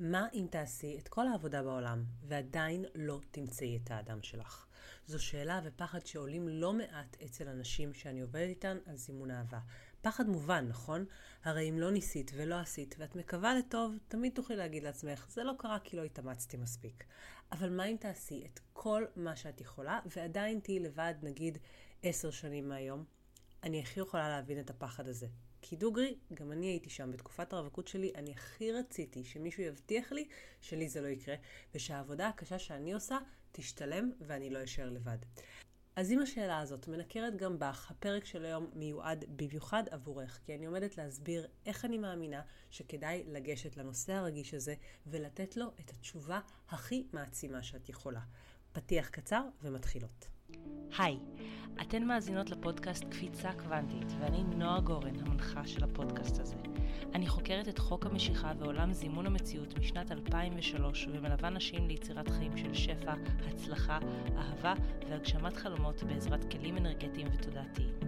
מה אם תעשי את כל העבודה בעולם ועדיין לא תמצאי את האדם שלך? זו שאלה ופחד שעולים לא מעט אצל אנשים שאני עובדת איתן על זימון אהבה. פחד מובן, נכון? הרי אם לא ניסית ולא עשית ואת מקווה לטוב, תמיד תוכלי להגיד לעצמך, זה לא קרה כי לא התאמצתי מספיק. אבל מה אם תעשי את כל מה שאת יכולה ועדיין תהיי לבד, נגיד, עשר שנים מהיום? אני הכי יכולה להבין את הפחד הזה. כי דוגרי, גם אני הייתי שם בתקופת הרווקות שלי, אני הכי רציתי שמישהו יבטיח לי שלי זה לא יקרה, ושהעבודה הקשה שאני עושה תשתלם ואני לא אשאר לבד. אז אם השאלה הזאת מנקרת גם בך, הפרק של היום מיועד במיוחד עבורך, כי אני עומדת להסביר איך אני מאמינה שכדאי לגשת לנושא הרגיש הזה ולתת לו את התשובה הכי מעצימה שאת יכולה. פתיח קצר ומתחילות. היי, אתן מאזינות לפודקאסט קפיצה קוונטית, ואני נועה גורן, המנחה של הפודקאסט הזה. אני חוקרת את חוק המשיכה ועולם זימון המציאות משנת 2003, ומלווה נשים ליצירת חיים של שפע, הצלחה, אהבה והגשמת חלומות בעזרת כלים אנרגטיים ותודעתיים.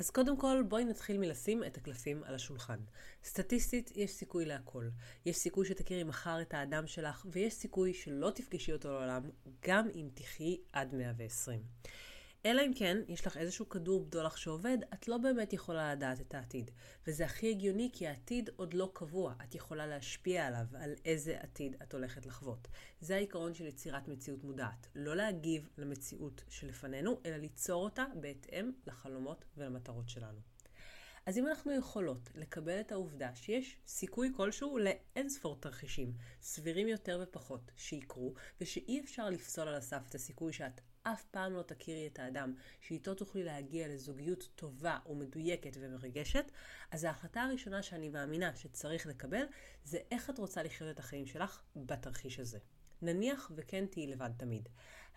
אז קודם כל, בואי נתחיל מלשים את הקלפים על השולחן. סטטיסטית, יש סיכוי להכל. יש סיכוי שתכירי מחר את האדם שלך, ויש סיכוי שלא תפגשי אותו לעולם, גם אם תחי עד 120. אלא אם כן, יש לך איזשהו כדור בדולח שעובד, את לא באמת יכולה לדעת את העתיד. וזה הכי הגיוני כי העתיד עוד לא קבוע, את יכולה להשפיע עליו, על איזה עתיד את הולכת לחוות. זה העיקרון של יצירת מציאות מודעת. לא להגיב למציאות שלפנינו, אלא ליצור אותה בהתאם לחלומות ולמטרות שלנו. אז אם אנחנו יכולות לקבל את העובדה שיש סיכוי כלשהו לאינספור תרחישים, סבירים יותר ופחות, שיקרו, ושאי אפשר לפסול על הסף את הסיכוי שאת אף פעם לא תכירי את האדם שאיתו תוכלי להגיע לזוגיות טובה ומדויקת ומרגשת, אז ההחלטה הראשונה שאני מאמינה שצריך לקבל, זה איך את רוצה לחיות את החיים שלך בתרחיש הזה. נניח וכן תהיי לבד תמיד.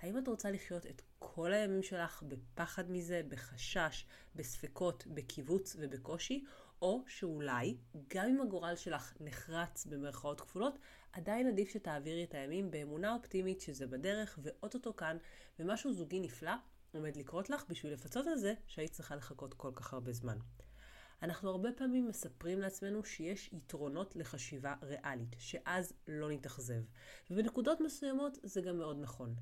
האם את רוצה לחיות את כל הימים שלך בפחד מזה, בחשש, בספקות, בכיווץ ובקושי, או שאולי, גם אם הגורל שלך נחרץ במרכאות כפולות, עדיין עדיף שתעבירי את הימים באמונה אופטימית שזה בדרך ואו-טו-טו כאן, ומשהו זוגי נפלא עומד לקרות לך בשביל לפצות על זה שהיית צריכה לחכות כל כך הרבה זמן. אנחנו הרבה פעמים מספרים לעצמנו שיש יתרונות לחשיבה ריאלית, שאז לא נתאכזב. ובנקודות מסוימות זה גם מאוד נכון.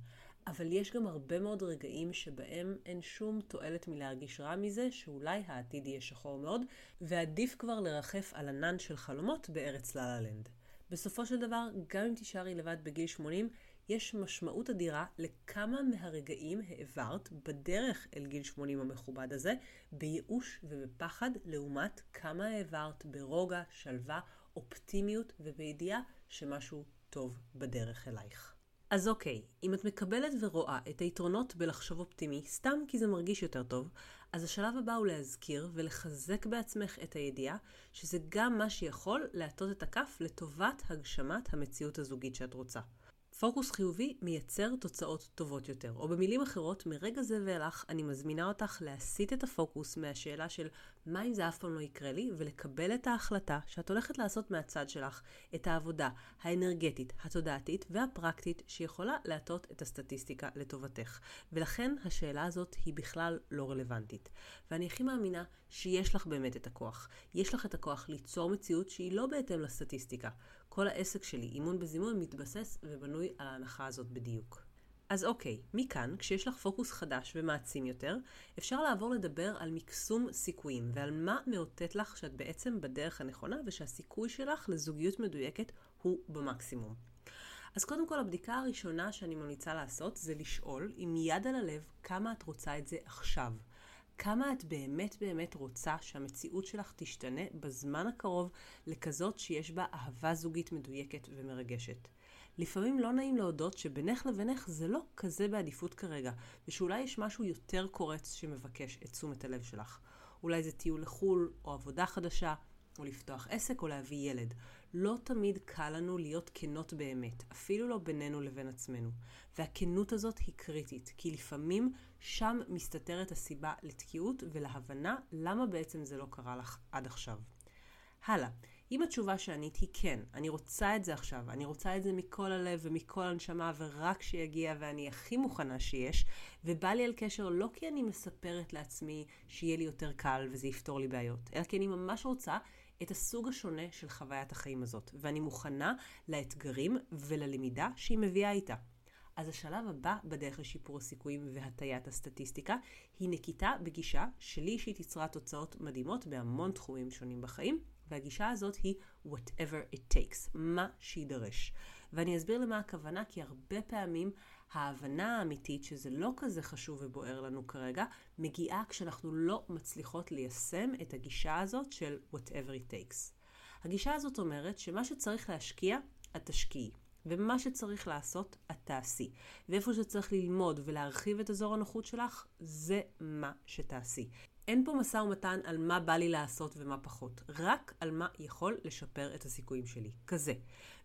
אבל יש גם הרבה מאוד רגעים שבהם אין שום תועלת מלהרגיש רע מזה, שאולי העתיד יהיה שחור מאוד, ועדיף כבר לרחף על ענן של חלומות בארץ לה לה לנד. בסופו של דבר, גם אם תישארי לבד בגיל 80, יש משמעות אדירה לכמה מהרגעים העברת בדרך אל גיל 80 המכובד הזה, בייאוש ובפחד, לעומת כמה העברת ברוגע, שלווה, אופטימיות ובידיעה שמשהו טוב בדרך אלייך. אז אוקיי, אם את מקבלת ורואה את היתרונות בלחשוב אופטימי, סתם כי זה מרגיש יותר טוב, אז השלב הבא הוא להזכיר ולחזק בעצמך את הידיעה שזה גם מה שיכול להטות את הכף לטובת הגשמת המציאות הזוגית שאת רוצה. פוקוס חיובי מייצר תוצאות טובות יותר, או במילים אחרות, מרגע זה ואילך אני מזמינה אותך להסיט את הפוקוס מהשאלה של מה אם זה אף פעם לא יקרה לי, ולקבל את ההחלטה שאת הולכת לעשות מהצד שלך את העבודה האנרגטית, התודעתית והפרקטית שיכולה להטות את הסטטיסטיקה לטובתך. ולכן השאלה הזאת היא בכלל לא רלוונטית. ואני הכי מאמינה שיש לך באמת את הכוח. יש לך את הכוח ליצור מציאות שהיא לא בהתאם לסטטיסטיקה. כל העסק שלי, אימון בזימון, מתבסס ובנוי על ההנחה הזאת בדיוק. אז אוקיי, מכאן, כשיש לך פוקוס חדש ומעצים יותר, אפשר לעבור לדבר על מקסום סיכויים ועל מה מאותת לך שאת בעצם בדרך הנכונה ושהסיכוי שלך לזוגיות מדויקת הוא במקסימום. אז קודם כל, הבדיקה הראשונה שאני ממליצה לעשות זה לשאול עם יד על הלב כמה את רוצה את זה עכשיו. כמה את באמת באמת רוצה שהמציאות שלך תשתנה בזמן הקרוב לכזאת שיש בה אהבה זוגית מדויקת ומרגשת. לפעמים לא נעים להודות שבינך לבינך זה לא כזה בעדיפות כרגע, ושאולי יש משהו יותר קורץ שמבקש את תשומת הלב שלך. אולי זה טיול לחו"ל, או עבודה חדשה, או לפתוח עסק, או להביא ילד. לא תמיד קל לנו להיות כנות באמת, אפילו לא בינינו לבין עצמנו. והכנות הזאת היא קריטית, כי לפעמים שם מסתתרת הסיבה לתקיעות ולהבנה למה בעצם זה לא קרה לך עד עכשיו. הלאה, אם התשובה שענית היא כן, אני רוצה את זה עכשיו, אני רוצה את זה מכל הלב ומכל הנשמה ורק שיגיע ואני הכי מוכנה שיש, ובא לי על קשר לא כי אני מספרת לעצמי שיהיה לי יותר קל וזה יפתור לי בעיות, אלא כי אני ממש רוצה את הסוג השונה של חוויית החיים הזאת, ואני מוכנה לאתגרים וללמידה שהיא מביאה איתה. אז השלב הבא בדרך לשיפור הסיכויים והטיית הסטטיסטיקה היא נקיטה בגישה שלי אישית יצרה תוצאות מדהימות בהמון תחומים שונים בחיים, והגישה הזאת היא whatever it takes, מה שידרש. ואני אסביר למה הכוונה, כי הרבה פעמים ההבנה האמיתית שזה לא כזה חשוב ובוער לנו כרגע, מגיעה כשאנחנו לא מצליחות ליישם את הגישה הזאת של whatever it takes. הגישה הזאת אומרת שמה שצריך להשקיע, את תשקיעי. ומה שצריך לעשות, את תעשי. ואיפה שצריך ללמוד ולהרחיב את אזור הנוחות שלך, זה מה שתעשי. אין פה משא ומתן על מה בא לי לעשות ומה פחות, רק על מה יכול לשפר את הסיכויים שלי. כזה.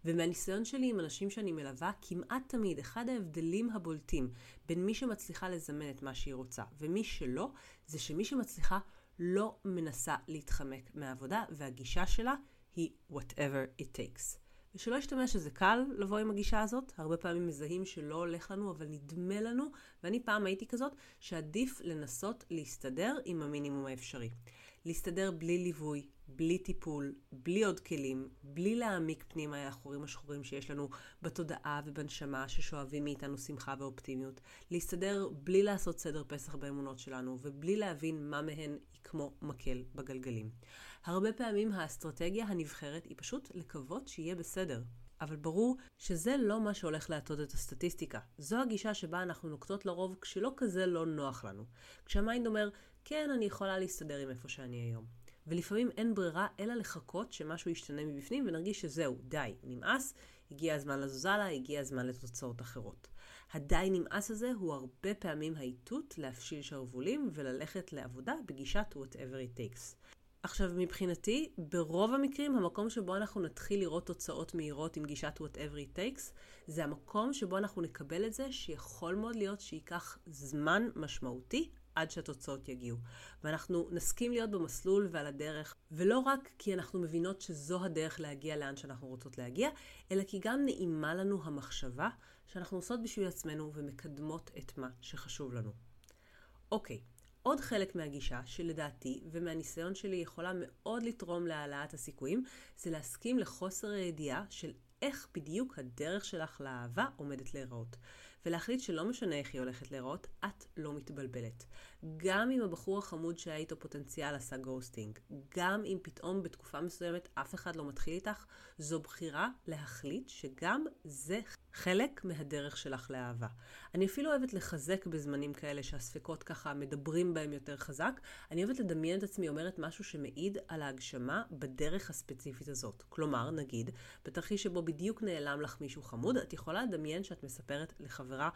ומהניסיון שלי עם אנשים שאני מלווה, כמעט תמיד אחד ההבדלים הבולטים בין מי שמצליחה לזמן את מה שהיא רוצה ומי שלא, זה שמי שמצליחה לא מנסה להתחמק מהעבודה, והגישה שלה היא whatever it takes. ושלא ישתמע שזה קל לבוא עם הגישה הזאת, הרבה פעמים מזהים שלא הולך לנו, אבל נדמה לנו, ואני פעם הייתי כזאת, שעדיף לנסות להסתדר עם המינימום האפשרי. להסתדר בלי ליווי, בלי טיפול, בלי עוד כלים, בלי להעמיק פנימה אל החורים השחורים שיש לנו בתודעה ובנשמה ששואבים מאיתנו שמחה ואופטימיות. להסתדר בלי לעשות סדר פסח באמונות שלנו, ובלי להבין מה מהן היא כמו מקל בגלגלים. הרבה פעמים האסטרטגיה הנבחרת היא פשוט לקוות שיהיה בסדר. אבל ברור שזה לא מה שהולך להטות את הסטטיסטיקה. זו הגישה שבה אנחנו נוקטות לרוב כשלא כזה לא נוח לנו. כשה mind אומר, כן, אני יכולה להסתדר עם איפה שאני היום. ולפעמים אין ברירה אלא לחכות שמשהו ישתנה מבפנים ונרגיש שזהו, די, נמאס, הגיע הזמן לזוזלה, הגיע הזמן לתוצאות אחרות. הדי נמאס הזה הוא הרבה פעמים האיתות להפשיל שרוולים וללכת לעבודה בגישת whatever it takes. עכשיו, מבחינתי, ברוב המקרים, המקום שבו אנחנו נתחיל לראות תוצאות מהירות עם גישת whatever it takes, זה המקום שבו אנחנו נקבל את זה שיכול מאוד להיות שייקח זמן משמעותי עד שהתוצאות יגיעו. ואנחנו נסכים להיות במסלול ועל הדרך, ולא רק כי אנחנו מבינות שזו הדרך להגיע לאן שאנחנו רוצות להגיע, אלא כי גם נעימה לנו המחשבה שאנחנו עושות בשביל עצמנו ומקדמות את מה שחשוב לנו. אוקיי, עוד חלק מהגישה, שלדעתי ומהניסיון שלי יכולה מאוד לתרום להעלאת הסיכויים, זה להסכים לחוסר הידיעה של איך בדיוק הדרך שלך לאהבה עומדת להיראות. ולהחליט שלא משנה איך היא הולכת להיראות, את לא מתבלבלת. גם אם הבחור החמוד שהיה איתו פוטנציאל עשה גוסטינג, גם אם פתאום בתקופה מסוימת אף אחד לא מתחיל איתך, זו בחירה להחליט שגם זה חלק מהדרך שלך לאהבה. אני אפילו אוהבת לחזק בזמנים כאלה שהספקות ככה מדברים בהם יותר חזק. אני אוהבת לדמיין את עצמי אומרת משהו שמעיד על ההגשמה בדרך הספציפית הזאת. כלומר, נגיד, בתרחיש שבו בדיוק נעלם לך מישהו חמוד, את יכולה לדמיין שאת מספרת לחברה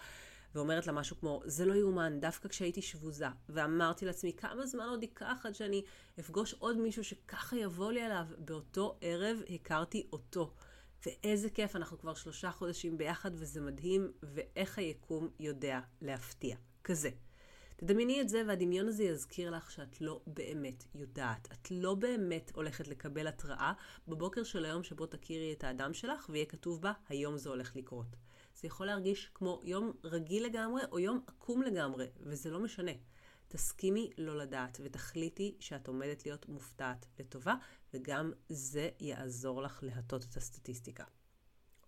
ואומרת לה משהו כמו, זה לא יאומן, דווקא כשהייתי שבוזה, ואמרתי לעצמי, כמה זמן עוד ייקח עד שאני אפגוש עוד מישהו שככה יבוא לי עליו. באותו ערב הכרתי אותו. ואיזה כיף, אנחנו כבר שלושה חודשים ביחד וזה מדהים, ואיך היקום יודע להפתיע. כזה. תדמייני את זה והדמיון הזה יזכיר לך שאת לא באמת יודעת. את לא באמת הולכת לקבל התראה בבוקר של היום שבו תכירי את האדם שלך ויהיה כתוב בה, היום זה הולך לקרות. זה יכול להרגיש כמו יום רגיל לגמרי או יום עקום לגמרי, וזה לא משנה. תסכימי לא לדעת ותחליטי שאת עומדת להיות מופתעת לטובה, וגם זה יעזור לך להטות את הסטטיסטיקה.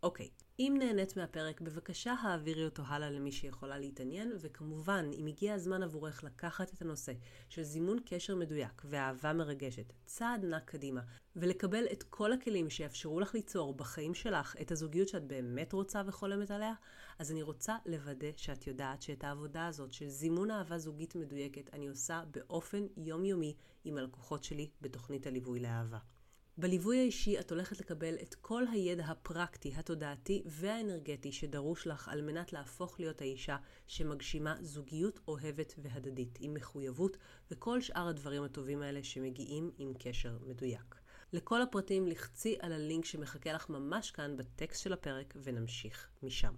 אוקיי, אם נהנית מהפרק, בבקשה העבירי אותו הלאה למי שיכולה להתעניין, וכמובן, אם הגיע הזמן עבורך לקחת את הנושא של זימון קשר מדויק ואהבה מרגשת, צעד נע קדימה, ולקבל את כל הכלים שיאפשרו לך ליצור בחיים שלך את הזוגיות שאת באמת רוצה וחולמת עליה, אז אני רוצה לוודא שאת יודעת שאת העבודה הזאת של זימון אהבה זוגית מדויקת אני עושה באופן יומיומי עם הלקוחות שלי בתוכנית הליווי לאהבה. בליווי האישי את הולכת לקבל את כל הידע הפרקטי, התודעתי והאנרגטי שדרוש לך על מנת להפוך להיות האישה שמגשימה זוגיות אוהבת והדדית, עם מחויבות וכל שאר הדברים הטובים האלה שמגיעים עם קשר מדויק. לכל הפרטים לחצי על הלינק שמחכה לך ממש כאן בטקסט של הפרק ונמשיך משם.